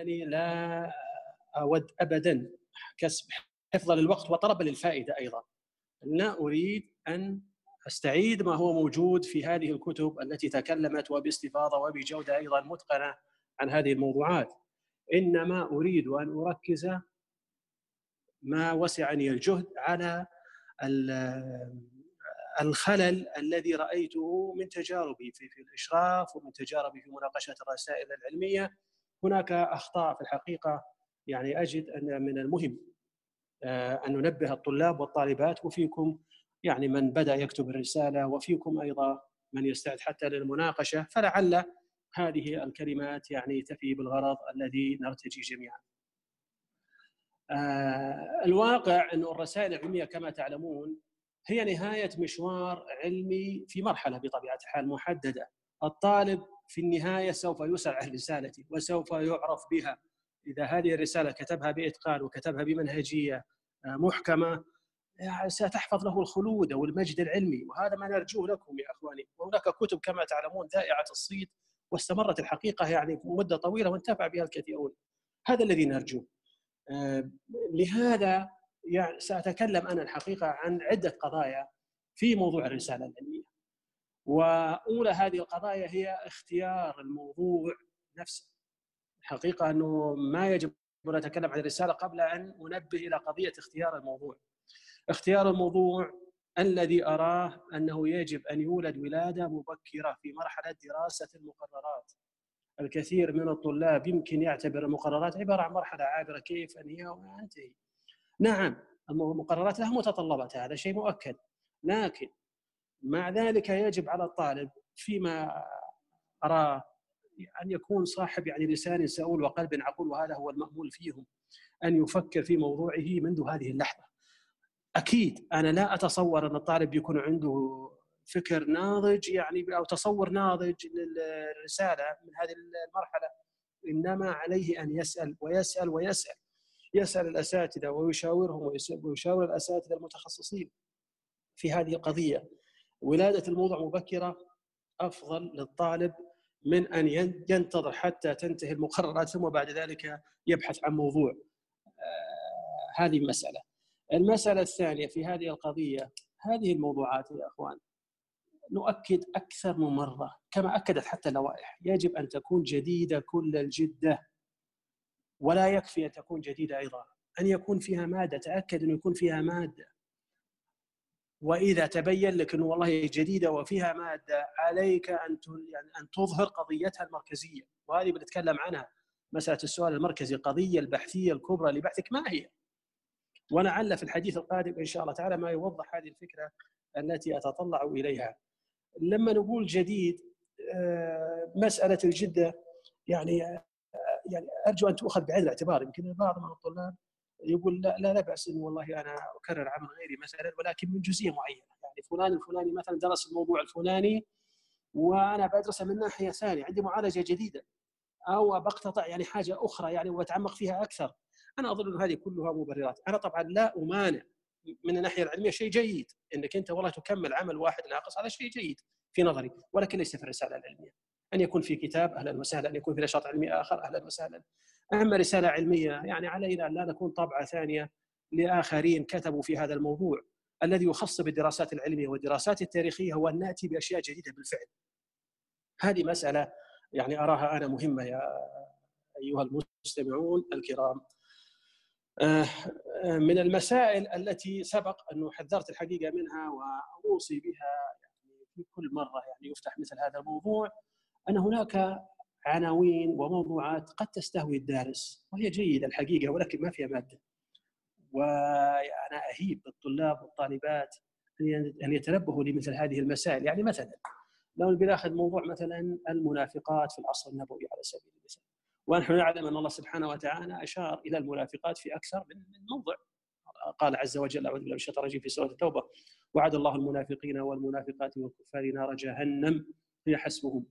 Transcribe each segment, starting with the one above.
انني لا أود ابدا كسب حفظا للوقت وطلبا للفائدة أيضا. لا أريد أن أستعيد ما هو موجود في هذه الكتب التي تكلمت وباستفاضة وبجودة أيضا متقنة عن هذه الموضوعات. إنما أريد أن أركز ما وسعني الجهد على الخلل الذي رأيته من تجاربي في, في الإشراف ومن تجاربي في مناقشة الرسائل العلمية. هناك أخطاء في الحقيقة يعني أجد أن من المهم آه، أن ننبه الطلاب والطالبات وفيكم يعني من بدأ يكتب الرسالة وفيكم أيضا من يستعد حتى للمناقشة فلعل هذه الكلمات يعني تفي بالغرض الذي نرتجي جميعا. آه، الواقع انه الرسائل العلمية كما تعلمون هي نهاية مشوار علمي في مرحلة بطبيعة الحال محددة. الطالب في النهاية سوف يسأل عن رسالته وسوف يعرف بها. إذا هذه الرسالة كتبها بإتقان وكتبها بمنهجية آه، محكمة يعني ستحفظ له الخلود أو المجد العلمي. وهذا ما نرجوه لكم يا إخواني. وهناك كتب كما تعلمون ذائعة الصيت واستمرت الحقيقة يعني مدة طويلة وانتفع بها الكثيرون. هذا الذي نرجوه. آه، لهذا يعني سأتكلم أنا الحقيقة عن عدة قضايا في موضوع الرسالة العلمية. وأولى هذه القضايا هي اختيار الموضوع نفسه الحقيقة أنه ما يجب أن نتكلم عن الرسالة قبل أن ننبه إلى قضية اختيار الموضوع اختيار الموضوع الذي أراه أنه يجب أن يولد ولادة مبكرة في مرحلة دراسة المقررات. الكثير من الطلاب يمكن يعتبر المقررات عبارة عن مرحلة عابرة كيف انهيها وانتهي. نعم المقررات لها متطلبات هذا شيء مؤكد لكن مع ذلك يجب على الطالب فيما اراه أن يكون صاحب يعني لسان سؤول وقلب عقول وهذا هو المأمول فيهم أن يفكر في موضوعه منذ هذه اللحظة. أكيد أنا لا أتصور أن الطالب يكون عنده فكر ناضج يعني أو تصور ناضج للرسالة من هذه المرحلة إنما عليه أن يسأل ويسأل ويسأل يسأل الأساتذة ويشاورهم ويشاور الأساتذة المتخصصين في هذه القضية. ولادة الموضوع مبكرة أفضل للطالب من أن ينتظر حتى تنتهي المقررات ثم بعد ذلك يبحث عن موضوع. آه، هذه مسألة. المسألة الثانية في هذه القضية هذه الموضوعات يا أخوان نؤكد أكثر من مرة كما أكدت حتى اللوائح يجب أن تكون جديدة كل الجدة. ولا يكفي أن تكون جديدة أيضا أن يكون فيها مادة تأكد أن يكون فيها مادة. وإذا تبين لك أنه والله جديدة وفيها مادة عليك أن يعني أن تظهر قضيتها المركزية وهذه بنتكلم عنها مسألة السؤال المركزي القضية البحثية الكبرى لبحثك ما هي؟ ولعل في الحديث القادم إن شاء الله تعالى ما يوضح هذه الفكرة التي أتطلع إليها. لما نقول جديد آه، مسألة الجدة يعني آه، يعني أرجو أن تؤخذ بعين الاعتبار يمكن بعض من الطلاب يقول لا لا, لا بأس إنه والله أنا أكرر عمل غيري مثلا ولكن من جزئية معينة. يعني فلان الفلاني مثلا درس الموضوع الفلاني وأنا بدرسه من ناحية ثانية عندي معالجة جديدة أو بقتطع يعني حاجة أخرى يعني وأتعمق فيها أكثر. أنا أظن إنه هذه كلها مبررات. أنا طبعا لا أمانع من الناحية العلمية شيء جيد إنك أنت والله تكمل عمل واحد ناقص هذا شيء جيد في نظري ولكن ليس في الرسالة العلمية. أن يكون في كتاب أهلا وسهلا أن يكون في نشاط علمي آخر أهلا وسهلا. أما رسالة علمية يعني علينا أن لا نكون طبعة ثانية لآخرين كتبوا في هذا الموضوع الذي يخص بالدراسات العلمية والدراسات التاريخية هو أن نأتي بأشياء جديدة بالفعل. هذه مسألة يعني أراها أنا مهمة يا أيها المستمعون الكرام. آه، آه، من المسائل التي سبق انه حذرت الحقيقة منها وأوصي بها يعني في كل مرة يعني يفتح مثل هذا الموضوع أن هناك عناوين وموضوعات قد تستهوي الدارس وهي جيدة الحقيقة ولكن ما فيها مادة. وأنا أهيب بالطلاب والطالبات أن يتنبهوا لمثل هذه المسائل. يعني مثلا لو بناخذ موضوع مثلا المنافقات في العصر النبوي على سبيل المثال. ونحن نعلم أن الله سبحانه وتعالى أشار إلى المنافقات في أكثر من موضع. قال عز وجل أعوذ بالله من الشيطان الرجيم في سورة التوبة وعد الله المنافقين والمنافقات والكفار نار جهنم هي حسبهم.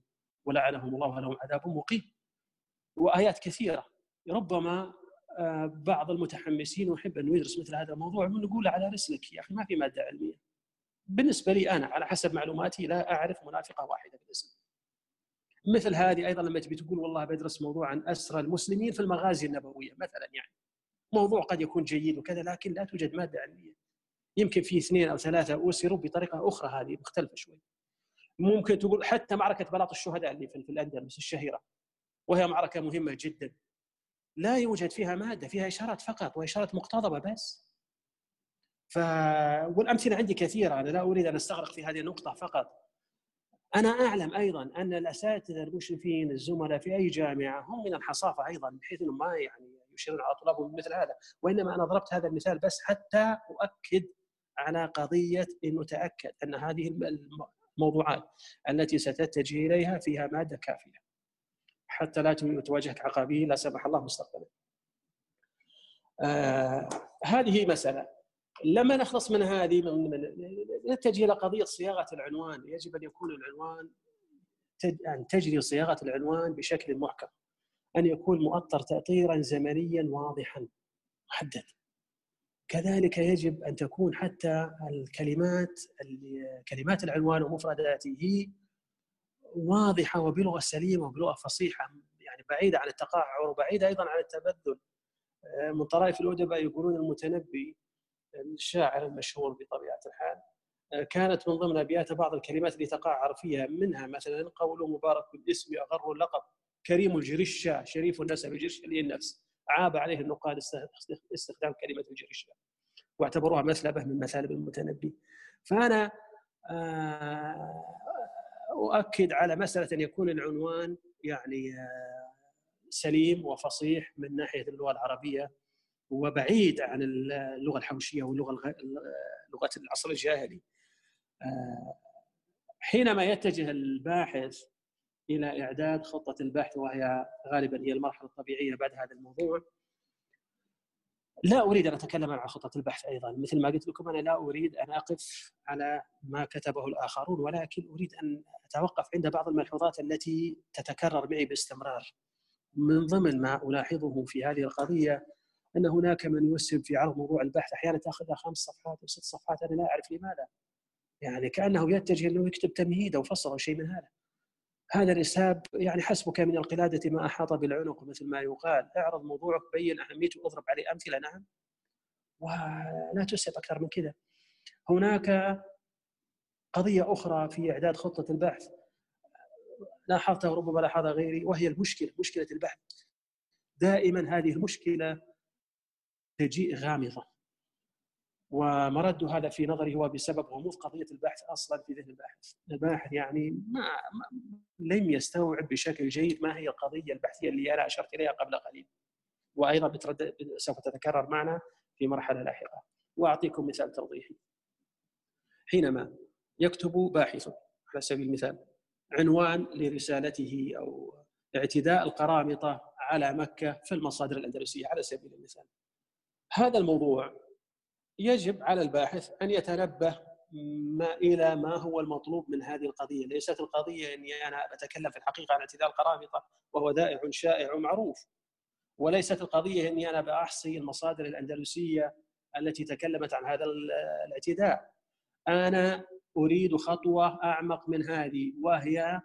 ولعنهم الله ولهم عذاب مقيم. وآيات كثيرة. ربما آه، بعض المتحمسين يحب انه يدرس مثل هذا الموضوع نقول على رسلك يا أخي ما في مادة علمية. بالنسبة لي أنا على حسب معلوماتي لا أعرف منافقة واحدة بالاسم. مثل هذه أيضا لما تبي تقول والله بدرس موضوع عن أسرى المسلمين في المغازي النبوية مثلا يعني. موضوع قد يكون جيد وكذا لكن لا توجد مادة علمية. يمكن في اثنين أو ثلاثة اسروا بطريقة أخرى هذه مختلفة شوي. ممكن تقول حتى معركة بلاط الشهداء اللي في الأندلس الشهيرة. وهي معركة مهمة جدا. لا يوجد فيها مادة فيها إشارات فقط وإشارات مقتضبة بس. ف والأمثلة عندي كثيرة أنا لا أريد أن أستغرق في هذه النقطة فقط. أنا أعلم أيضا أن الأساتذة المشرفين الزملاء في أي جامعة هم من الحصافة أيضا بحيث إنهم ما يعني يشيرون على طلابهم بمثل هذا. وإنما أنا ضربت هذا المثال بس حتى أؤكد على قضية إنه تأكد أن هذه الموضوعات التي ستتجه إليها فيها مادة كافية. حتى لا تواجهك عقابيه لا سمح الله مستقبلا. آه هذه مسألة. لما نخلص من هذه نتجه إلى قضية صياغة العنوان. يجب أن يكون العنوان أن تجري صياغة العنوان بشكل محكم. أن يكون مؤطر تاطيرا زمنيا واضحا محدد. كذلك يجب أن تكون حتى الكلمات كلمات العنوان ومفرداته واضحة وبلغة سليمة وبلغة فصيحة يعني بعيدة عن التقاعر وبعيدة أيضا عن التبذل. آه، من طرائف الادباء يقولون المتنبي الشاعر المشهور بطبيعة الحال آه، كانت من ضمن أبيات بعض الكلمات اللي تقعر فيها منها مثلا قول مبارك الاسم أغر اللقب كريم الجرشة شريف النسب الجرشة النفس عاب عليه النقاد استخدام كلمة الجرشة واعتبروها مثلبه من مثالب المتنبي. فأنا آه، أؤكد على مسألة أن يكون العنوان يعني آه، سليم وفصيح من ناحية اللغة العربية وبعيد عن اللغة الحوشية واللغة لغة العصر الجاهلي. آه، حينما يتجه الباحث إلى إعداد خطة البحث وهي غالبا هي المرحلة الطبيعية بعد هذا الموضوع. لا أريد أن أتكلم عن خطة البحث أيضا. مثل ما قلت لكم أنا لا أريد أن أقف على ما كتبه الآخرون ولكن أريد أن أتوقف عند بعض الملحوظات التي تتكرر معي باستمرار. من ضمن ما ألاحظه في هذه القضية أن هناك من يسهم في عرض موضوع البحث أحيانا تاخذها خمس صفحات أو ست صفحات أنا لا أعرف لماذا. يعني كأنه يتجه أنه يكتب تمهيد أو فصل أو شيء من هذا. هذا الاسهاب يعني حسبك من القلادة ما أحاط بالعنق مثل ما يقال. اعرض موضوعك بين أهميته واضرب عليه أمثلة. نعم. ولا تسهب أكثر من كذا. هناك قضية أخرى في إعداد خطة البحث. لاحظتها وربما لاحظها غيري وهي المشكلة مشكلة البحث. دائما هذه المشكلة تجيء غامضة. ومرد هذا في نظري هو بسبب غموض قضية البحث أصلا في ذهن الباحث، الباحث يعني ما, لم يستوعب بشكل جيد ما هي القضية البحثية اللي أنا أشرت إليها قبل قليل. وأيضا بترد سوف تتكرر معنا في مرحلة لاحقة. وأعطيكم مثال توضيحي. حينما يكتب باحث على سبيل المثال عنوان لرسالته أو اعتداء القرامطة على مكة في المصادر الأندلسية على سبيل المثال. هذا الموضوع يجب على الباحث أن يتنبه ما إلى ما هو المطلوب من هذه القضية، ليست القضية إني أنا أتكلم في الحقيقة عن اعتداء القرامطه وهو دائع شائع ومعروف. وليست القضية إني أنا بأحصي المصادر الأندلسية التي تكلمت عن هذا الاعتداء. أنا أريد خطوة أعمق من هذه وهي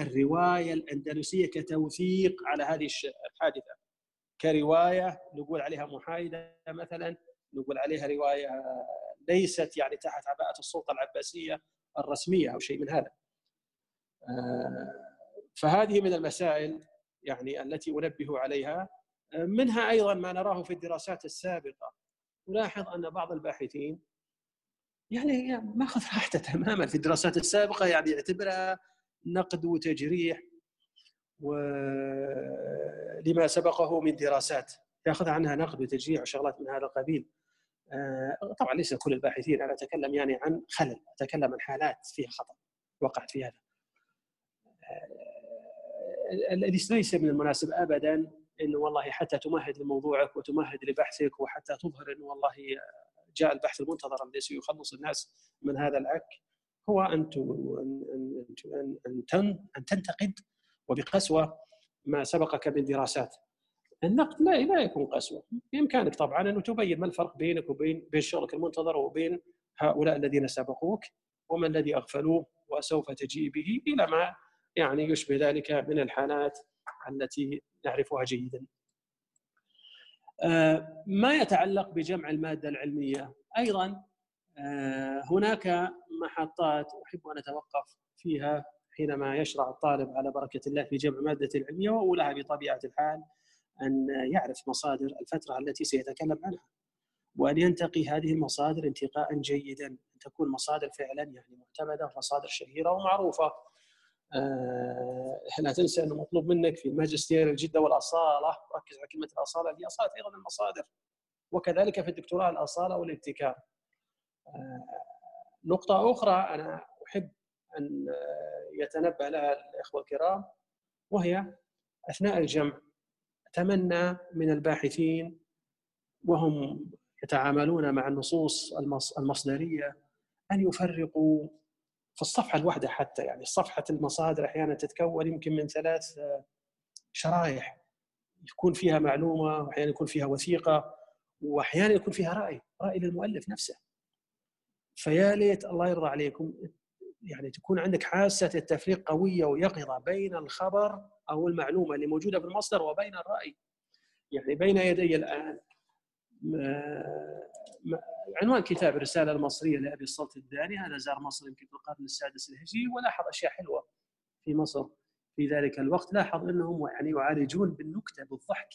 الرواية الأندلسية كتوثيق على هذه الحادثة. كرواية نقول عليها محايدة مثلا نقول عليها رواية ليست يعني تحت عباءة السلطة العباسية الرسمية أو شيء من هذا. آه، فهذه من المسائل يعني التي أنبه عليها منها أيضا ما نراه في الدراسات السابقة نلاحظ أن بعض الباحثين يعني ماخذ راحته تماما في الدراسات السابقة يعني يعتبرها نقد وتجريح ولما سبقه من دراسات. ياخذ عنها نقد وتشجيع وشغلات من هذا القبيل. آه، طبعا ليس كل الباحثين أنا أتكلم يعني عن خلل. أتكلم عن حالات فيها خطأ وقعت في هذا. آه، ليس من المناسب ابدا انه والله حتى تمهد لموضوعك وتمهد لبحثك وحتى تظهر انه والله جاء البحث المنتظر الذي سيخلص الناس من هذا العك. هو أن ان أن تنتقد وبقسوة ما سبقك من دراسات. النقد لا لا يكون قسوة. بإمكانك طبعا انه تبين ما الفرق بينك وبين بين شغلك المنتظر وبين هؤلاء الذين سبقوك وما الذي أغفلوه وسوف تجيء به إلى ما يعني يشبه ذلك من الحالات التي نعرفها جيدا. آه، ما يتعلق بجمع المادة العلمية؟ أيضا آه، هناك محطات أحب أن أتوقف فيها. حينما يشرع الطالب على بركة الله في جمع مادة العلمية واولها بطبيعة الحال أن يعرف مصادر الفترة التي سيتكلم عنها. وأن ينتقي هذه المصادر انتقاء جيدا أن تكون مصادر فعلا يعني معتمدة ومصادر شهيرة ومعروفة. آه لا تنسى أنه مطلوب منك في الماجستير الجدة والأصالة. ركز على كلمة الأصالة هي أصالة أيضا المصادر. وكذلك في الدكتوراه الأصالة والابتكار. آه نقطة أخرى أنا أحب أن يتنبه لها الإخوة الكرام وهي أثناء الجمع اتمنى من الباحثين وهم يتعاملون مع النصوص المصدرية أن يفرقوا في الصفحة الواحدة حتى يعني صفحة المصادر أحيانا تتكون يمكن من ثلاث شرائح يكون فيها معلومة وأحيانا يكون فيها وثيقة وأحيانا يكون فيها رأي رأي للمؤلف نفسه. فيا ليت الله يرضى عليكم يعني تكون عندك حاسة التفريق قوية ويقظة بين الخبر أو المعلومة اللي موجودة في المصدر وبين الرأي. يعني بين يدي الآن عنوان كتاب الرسالة المصرية لأبي السلط الداني هذا زار مصر يمكن في القرن السادس الهجري ولاحظ أشياء حلوة في مصر في ذلك الوقت. لاحظ أنهم يعني يعالجون بالنكتة بالضحك.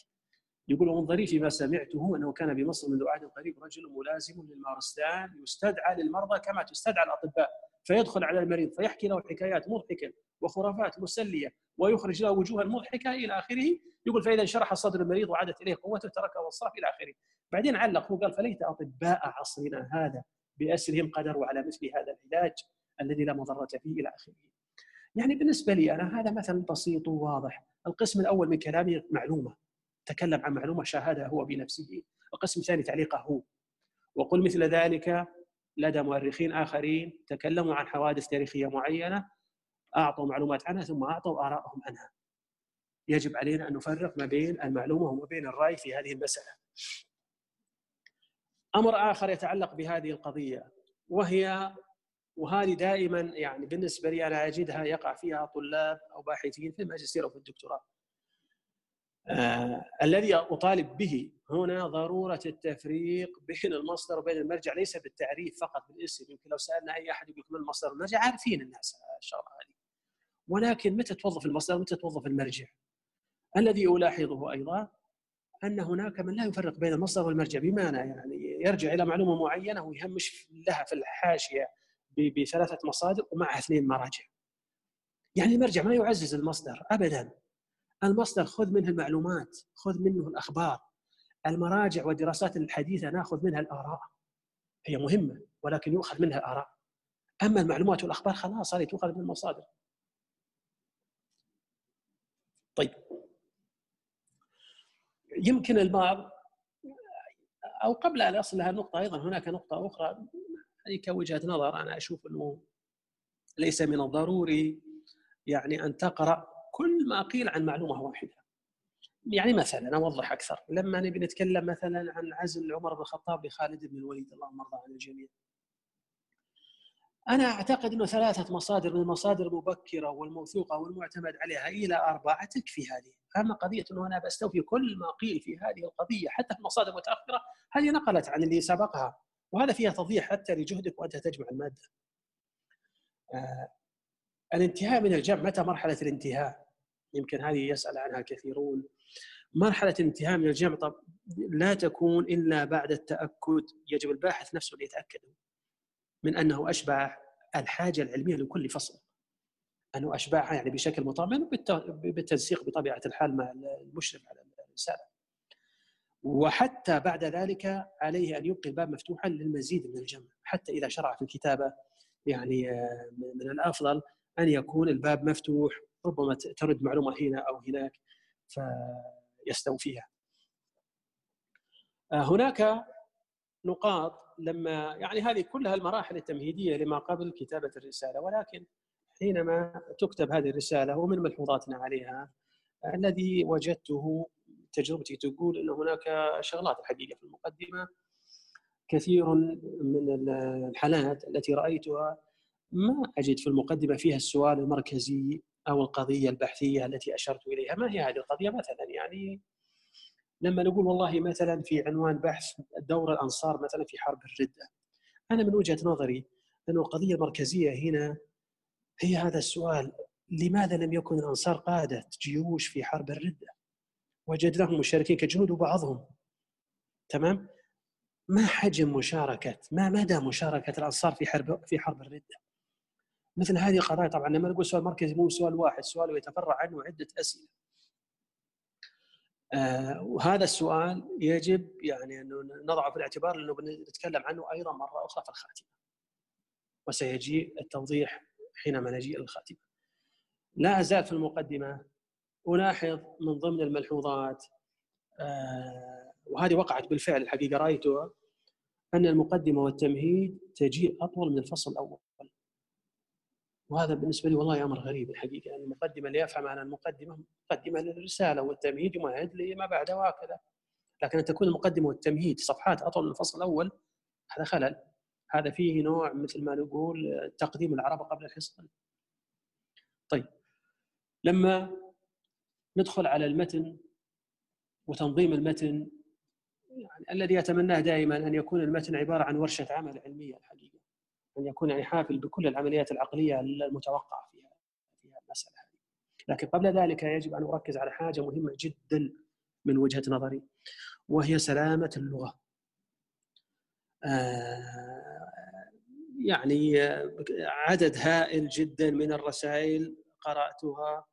يقول من ظريف ما سمعته أنه كان بمصر منذ عهد قريب رجل ملازم للمارستان يستدعى للمرضى كما تستدعى الأطباء. فيدخل على المريض فيحكي له حكايات مضحكة وخرافات مسلية ويخرج له وجوها مضحكة إلى آخره. يقول فإذا انشرح صدر المريض وعادت إليه قوته تركه وانصرف إلى آخره. بعدين علق هو قال فليت أطباء عصرنا هذا بأسرهم قدروا على مثل هذا العلاج الذي لا مضرة فيه إلى آخره. يعني بالنسبة لي أنا هذا مثل بسيط وواضح. القسم الأول من كلامي معلومة تكلم عن معلومة شاهدها هو بنفسه. القسم الثاني تعليقه هو. وقل مثل ذلك لدى مؤرخين آخرين تكلموا عن حوادث تاريخية معينة أعطوا معلومات عنها ثم أعطوا ارائهم عنها. يجب علينا أن نفرق ما بين المعلومة وما بين الرأي في هذه المسألة. أمر آخر يتعلق بهذه القضية وهي وهذه دائما يعني بالنسبة لي أنا أجدها يقع فيها طلاب أو باحثين في الماجستير أو في الدكتوراه. آه الذي أطالب به هنا ضرورة التفريق بين المصدر وبين المرجع ليس بالتعريف فقط بالاسم. يمكن لو سألنا أي أحد يقول من المصدر والمرجع عارفين الناس الشغله هذه. ولكن متى توظف المصدر؟ ومتى توظف المرجع؟ الذي ألاحظه أيضا أن هناك من لا يفرق بين المصدر والمرجع بمعنى يعني يرجع إلى معلومة معينة ويهمش لها في الحاشية بثلاثة مصادر ومعها اثنين مراجع. يعني المرجع ما يعزز المصدر ابدا. المصدر خذ منه المعلومات خذ منه الأخبار المراجع والدراسات الحديثة ناخذ منها الآراء. هي مهمة ولكن يؤخذ منها الآراء. أما المعلومات والأخبار خلاص هذه تؤخذ من المصادر. طيب. يمكن البعض أو قبل أن أصل لها نقطه أيضا هناك نقطة أخرى هذه كوجهة نظر أنا أشوف أنه ليس من الضروري يعني أن تقرأ كل ما قيل عن معلومة واحدة يعني مثلا أوضح أكثر لما نبي نتكلم مثلا عن عزل عمر بن الخطاب لخالد بن الوليد اللهم ارضى عن الجميع أنا أعتقد إنه ثلاثة مصادر من المصادر المبكرة والموثوقة والمعتمد عليها إلى أربعة تكفي هذه، أما قضية إنه أنا بستوفي كل ما قيل في هذه القضية حتى في المصادر المتاخره هذه نقلت عن اللي سبقها وهذا فيها تضييع حتى لجهدك وأنت تجمع المادة. آه الانتهاء من الجمع متى مرحلة الانتهاء؟ يمكن هذه يسأل عنها كثيرون. مرحلة الانتهاء من الجمع طب لا تكون إلا بعد التأكد. يجب الباحث نفسه أن يتأكد من أنه أشبع الحاجة العلمية لكل فصل. أنه أشبعها يعني بشكل مطمئن بالتنسيق بطبيعة الحال مع المشرف على الرسالة. وحتى بعد ذلك عليه أن يبقي الباب مفتوحا للمزيد من الجمع. حتى إذا شرع في الكتابة يعني آه، من الأفضل أن يكون الباب مفتوح ربما ترد معلومة هنا أو هناك فيستوفيها. آه، هناك نقاط لما يعني هذه كلها المراحل التمهيدية لما قبل كتابة الرسالة ولكن حينما تكتب هذه الرسالة ومن ملحوظاتنا عليها الذي وجدته تجربتي تقول إن هناك شغلات الحقيقة في المقدمة. كثير من الحالات التي رأيتها ما أجد في المقدمة فيها السؤال المركزي أو القضية البحثية التي أشرت إليها، ما هي هذه القضية مثلا يعني لما نقول والله مثلا في عنوان بحث دور الأنصار مثلا في حرب الردة. أنا من وجهة نظري أن القضية المركزيه هنا هي هذا السؤال لماذا لم يكن الأنصار قادة جيوش في حرب الردة؟ وجد لهم مشاركين كجنود وبعضهم تمام؟ ما حجم مشاركة ما مدى مشاركة الأنصار في حرب في حرب الردة؟ مثل هذه القضايا طبعا. لما نقول سؤال مركزي مو سؤال واحد سؤال يتفرع عنه عدة أسئلة. آه وهذا السؤال يجب يعني أنه نضعه في الاعتبار لأنه بنتكلم عنه أيضا مرة أخرى في الخاتمة. وسيجي التوضيح حينما نجيء للخاتمة. لا أزال في المقدمة ألاحظ من ضمن الملحوظات آه وهذه وقعت بالفعل الحقيقة رأيتها أن المقدمة والتمهيد تجيء أطول من الفصل الأول. وهذا بالنسبة لي والله أمر غريب الحقيقة يعني المقدمه اللي افهم عن المقدمة مقدمه للرسالة والتمهيد يمهد لما بعدها وهكذا. لكن أن تكون المقدمة والتمهيد صفحات أطول من الفصل الأول هذا خلل. هذا فيه نوع مثل ما نقول تقديم العرب قبل الحصان طيب لما ندخل على المتن وتنظيم المتن يعني الذي أتمناه دائما أن يكون المتن عبارة عن ورشة عمل علمية الحقيقة. أن يكون يعني حافل بكل العمليات العقلية المتوقعة فيها في المسألة هذه. لكن قبل ذلك يجب أن أركز على حاجة مهمة جدا من وجهة نظري وهي سلامة اللغة. آه، يعني عدد هائل جدا من الرسائل قرأتها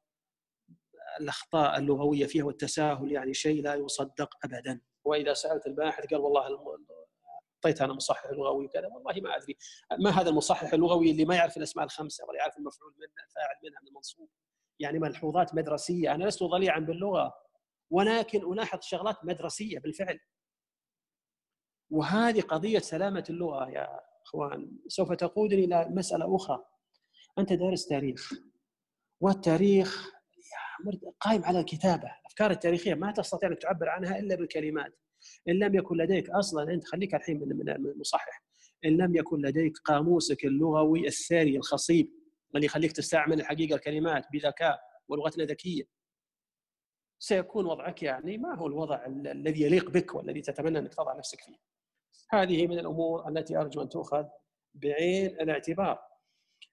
الأخطاء اللغوية فيها والتساهل يعني شيء لا يصدق ابدا وإذا سألت الباحث قال والله أعطيت أنا مصحح لغوي وكذا والله ما أدري. ما هذا المصحح اللغوي اللي ما يعرف الأسماء الخمسة ولا يعرف المفعول منه الفاعل منها من المنصوب. يعني ملحوظات مدرسية أنا لست ضليعا باللغة ولكن ألاحظ شغلات مدرسية بالفعل. وهذه قضية سلامة اللغة يا أخوان. سوف تقودني إلى مسألة أخرى. أنت دارس تاريخ والتاريخ قائم على الكتابة. الافكار التاريخية ما تستطيع أن تعبر عنها إلا بالكلمات. إن لم يكن لديك أصلا أنت خليك الحين من المصحح إن لم يكن لديك قاموسك اللغوي الثري الخصيب اللي يخليك تستعمل الحقيقة الكلمات بذكاء ولغتنا ذكية سيكون وضعك يعني ما هو الوضع الذي يليق بك والذي تتمنى أنك تضع نفسك فيه. هذه من الأمور التي أرجو أن تؤخذ بعين الاعتبار.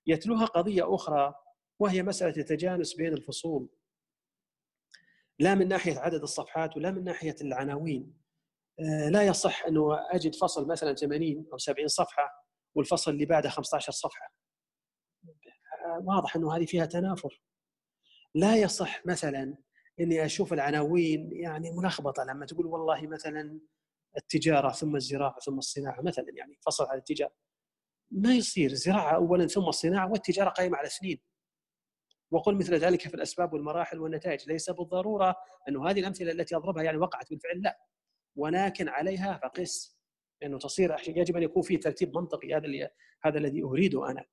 يتلوها قضية أخرى وهي مسألة التجانس بين الفصول. لا من ناحية عدد الصفحات ولا من ناحية العناوين. آه، لا يصح انه أجد فصل مثلا 80 أو 70 صفحة والفصل اللي بعده 15 صفحة. آه، واضح أنه هذه فيها تنافر. لا يصح مثلا إني أشوف العناوين يعني ملخبطة لما تقول والله مثلا التجارة ثم الزراعة ثم الصناعة مثلا يعني فصل على التجارة. ما يصير. الزراعه اولا ثم الصناعة والتجارة قائمة على سنين. وقل مثل ذلك في الأسباب والمراحل والنتائج. ليس بالضرورة انه هذه الأمثلة التي أضربها يعني وقعت بالفعل. لا. ولكن عليها فقس انه تصير يجب أن يكون في ترتيب منطقي هذا اللي هذا الذي أريده أنا.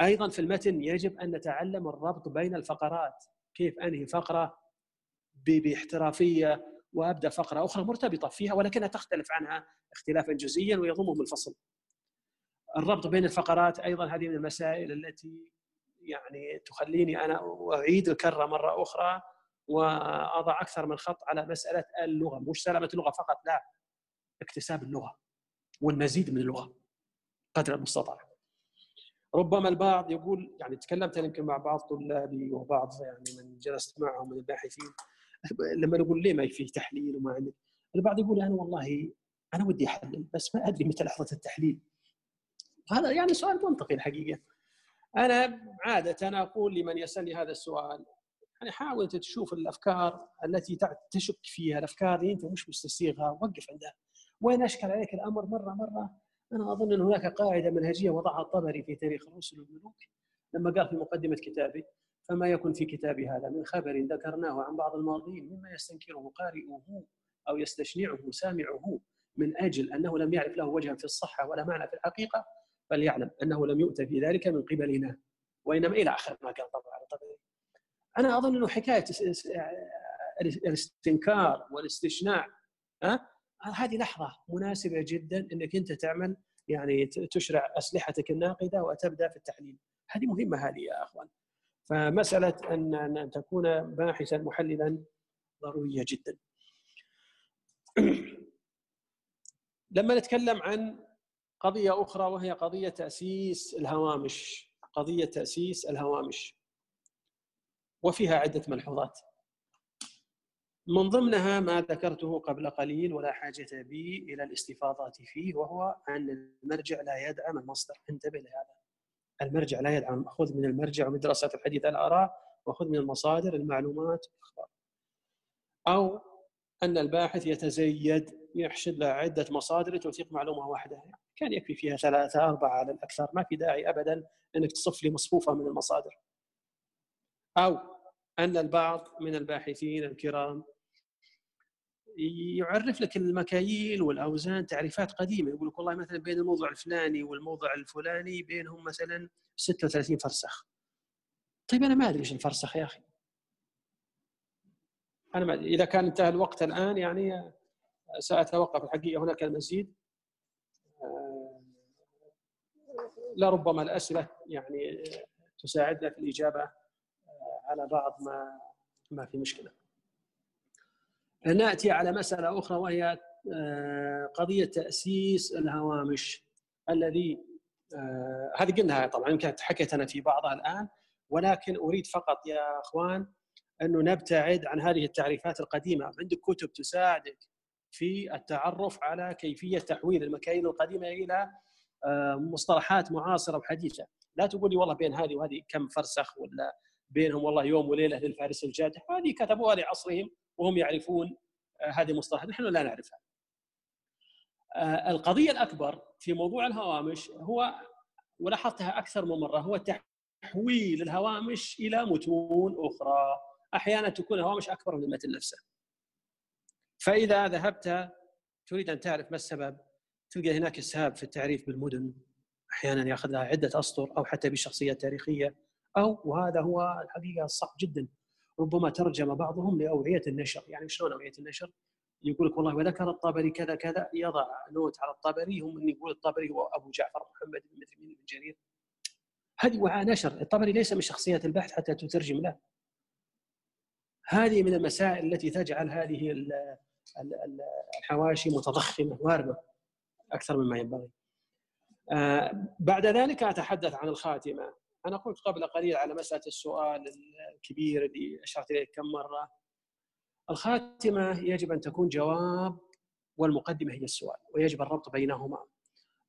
أيضا في المتن يجب أن نتعلم الربط بين الفقرات، كيف أنهي فقرة باحترافية وأبدأ فقرة أخرى مرتبطة فيها ولكنها تختلف عنها اختلافا جزئيا ويضمهم الفصل. الربط بين الفقرات أيضا هذه من المسائل التي يعني تخليني أنا أعيد الكرة مرة أخرى وأضع أكثر من خط على مسألة اللغة. مش سلامة اللغة فقط لا اكتساب اللغة والمزيد من اللغة قدر المستطاع. ربما البعض يقول يعني تكلمت يمكن مع بعض طلابي وبعض يعني من جلست معهم من الباحثين لما نقول ليه ما في تحليل وما عندك؟ البعض يقول أنا والله أنا ودي أحلل بس ما أدري متى لحظة التحليل. هذا يعني سؤال منطقي الحقيقة. أنا عادة أقول لمن يسألني هذا السؤال يعني حاول تشوف الأفكار التي تشك فيها الأفكار اللي أنت مش مستسيغها وقف عندها. وين أشكل عليك الأمر مرة مرة أنا أظن أن هناك قاعدة منهجية وضعها الطبري في تاريخ الرسل والملوك لما قال في مقدمة كتابه فما يكن في كتابي هذا من خبر ذكرناه عن بعض الماضين مما يستنكره قارئه أو يستشنعه سامعه من أجل أنه لم يعرف له وجها في الصحة ولا معنى في الحقيقة فليعلم أنه لم يؤت في ذلك من قبلنا. وإنما إلى آخر ما قال طبعا أنا أظن إنه حكاية الاستنكار والاستشناع ها؟ هذه لحظة مناسبة جدا إنك أنت تعمل يعني تشرع أسلحتك الناقدة وتبدأ في التحليل. هذه مهمة هذه يا أخوان. فمسألة ان أن تكون باحثا محللا ضرورية جدا. لما نتكلم عن قضية أخرى وهي قضية تأسيس الهوامش قضية تأسيس الهوامش. وفيها عدة ملحوظات. من ضمنها ما ذكرته قبل قليل ولا حاجة بي إلى الاستفاضة فيه وهو أن المرجع لا يدعم المصدر. انتبه لهذا. المرجع لا يدعم. خذ من المرجع ومن دراسة الحديث الآراء وخذ من المصادر المعلومات والأخبار أو أن الباحث يتزيد يحشد له عدة مصادر توثيق معلومة واحدة. كان يكفي فيها ثلاثة أربعة على الأكثر. ما في داعي أبدا أنك تصف لي مصفوفة من المصادر. أو أن البعض من الباحثين الكرام يعرف لك المكاييل والأوزان تعريفات قديمة. يقول لك والله مثلا بين الموضوع الفلاني والموضوع الفلاني بينهم مثلا 36 فرسخ. طيب أنا ما أدري إيش الفرسخ يا أخي. أنا ما أدري. إذا كان انتهى الوقت الآن يعني سأتوقف. الحقيقة هناك المزيد. لربما الأسئلة يعني تساعدنا في الإجابة. على بعض ما ما في مشكلة. نأتي على مسألة أخرى وهي آه، قضية تأسيس الهوامش الذي آه، هذه قلناها طبعا يمكن حكيت أنا في بعضها الآن ولكن أريد فقط يا أخوان أنه نبتعد عن هذه التعريفات القديمة. عندك كتب تساعدك في التعرف على كيفية تحويل المكاين القديمة إلى آه، مصطلحات معاصرة وحديثة. لا تقول لي والله بين هذه وهذه كم فرسخ ولا بينهم والله يوم وليلة للفارس الجاد هذه كتبوها لعصرهم وهم يعرفون آه، هذه المصطلحات نحن لا نعرفها. آه، القضية الأكبر في موضوع الهوامش هو ولاحظتها أكثر من مرة هو تحويل الهوامش إلى متون أخرى. أحيانا تكون الهوامش أكبر من المتن نفسه. فإذا ذهبت تريد أن تعرف ما السبب تلقى هناك اسهاب في التعريف بالمدن. أحيانا ياخذ لها عدة أسطر أو حتى بالشخصيه التاريخيه أو وهذا هو الحقيقة الصعب جدا ربما ترجم بعضهم لأوعية النشر، يعني شلون أوعية النشر؟ يقول لك والله وذكر الطبري كذا كذا يضع نوت على الطبري هم ان يقول الطبري هو أبو جعفر محمد بن مثل بن جرير. هذه وعاء نشر، الطبري ليس من شخصيات البحث حتى تترجم له. هذه من المسائل التي تجعل هذه الحواشي متضخمة واربه أكثر مما ينبغي. آه، بعد ذلك أتحدث عن الخاتمة أنا قلت قبل قليل على مسألة السؤال الكبير اللي أشرت إليه كم مرة. الخاتمة يجب أن تكون جواب والمقدمة هي السؤال ويجب الربط بينهما.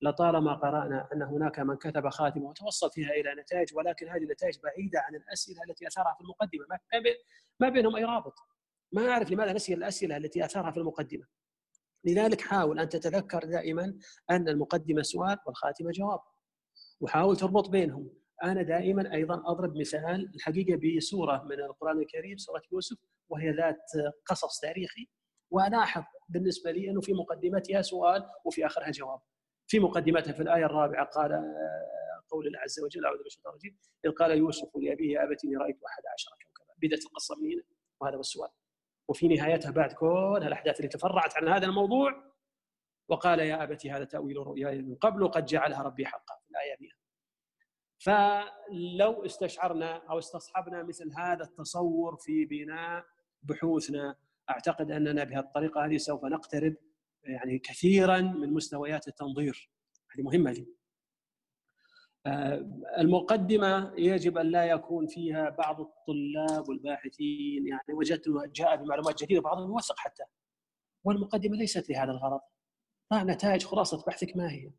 لطالما قرأنا أن هناك من كتب خاتمة وتوصل فيها إلى نتائج ولكن هذه النتائج بعيدة عن الأسئلة التي أثارها في المقدمة. ما بينهم أي رابط؟ ما أعرف لماذا نسي الأسئلة التي أثارها في المقدمة. لذلك حاول أن تتذكر دائما أن المقدمة سؤال والخاتمة جواب وحاول تربط بينهم. أنا دائما أيضا أضرب مثال الحقيقة بسورة من القرآن الكريم سورة يوسف وهي ذات قصص تاريخي. وألاحظ بالنسبة لي أنه في مقدمتها سؤال وفي آخرها جواب. في مقدمتها في الآية الرابعة قال قول الله عز وجل أعوذ بالله الرجيم إذ قال يوسف لأبيه يا ابت إني رأيت أحد عشر كوكبا. بدأت القصة من هنا وهذا هو السؤال. وفي نهايتها بعد كل الأحداث اللي تفرعت عن هذا الموضوع وقال يا ابت هذا تأويل رؤياي من قبل قد جعلها ربي حقا. في الآية 100 فلو استشعرنا أو استصحبنا مثل هذا التصور في بناء بحوثنا أعتقد أننا بهالطريقة هذه سوف نقترب يعني كثيرا من مستويات التنظير. هذه مهمة لي آه، المقدمة يجب أن لا يكون فيها بعض الطلاب والباحثين يعني وجدت جاء بمعلومات جديدة بعضهم يوثق حتى. والمقدمة ليست لهذا الغرض. ضع نتائج خلاصة بحثك ما هي.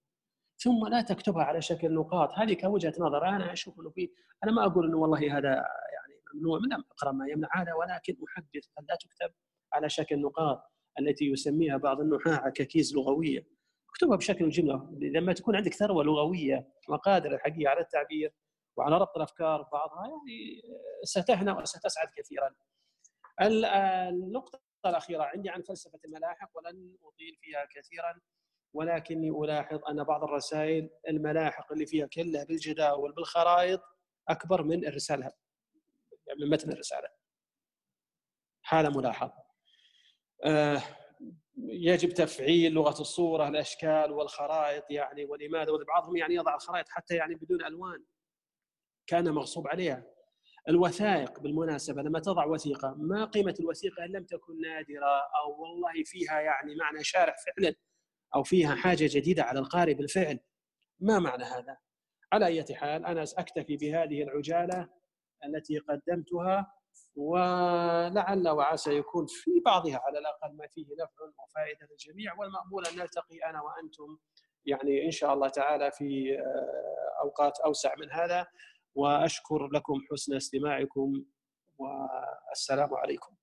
ثم لا تكتبها على شكل نقاط. هذه كوجهة نظر. أنا أشوف إنه في أنا ما أقول إنه والله هذا يعني ممنوع من أقرأ ما يمنع هذا ولكن أحدث أن لا تكتب على شكل نقاط التي يسميها بعض النحاة عكاكيز لغوية. اكتبها بشكل جملة. لما تكون عندك ثروة لغوية وقادره الحقيقة على التعبير وعلى ربط الأفكار ببعضها يعني ستهنى وستسعد كثيرا. النقطة الأخيرة عندي عن فلسفة الملاحق ولن أطيل فيها كثيرا. ولكني ألاحظ أن بعض الرسائل الملاحق اللي فيها كلها بالجداول بالخرائط أكبر من الرسالة يعني من متن الرسالة. هذا ملاحظ. آه يجب تفعيل لغة الصورة الأشكال والخرائط يعني ولماذا؟ وبعضهم يعني يضع الخرائط حتى يعني بدون ألوان كان مغصوب عليها. الوثائق بالمناسبة لما تضع وثيقة ما قيمة الوثيقة إن لم تكن نادرة أو والله فيها يعني معنى شارع فعلا. أو فيها حاجة جديدة على القارئ بالفعل ما معنى هذا؟ على أي حال أنا اكتفي بهذه العجالة التي قدمتها ولعل وعسى يكون في بعضها على الأقل ما فيه نفع وفائدة للجميع والمأمول أن نلتقي أنا وأنتم يعني إن شاء الله تعالى في آه، أوقات أوسع من هذا وأشكر لكم حسن استماعكم والسلام عليكم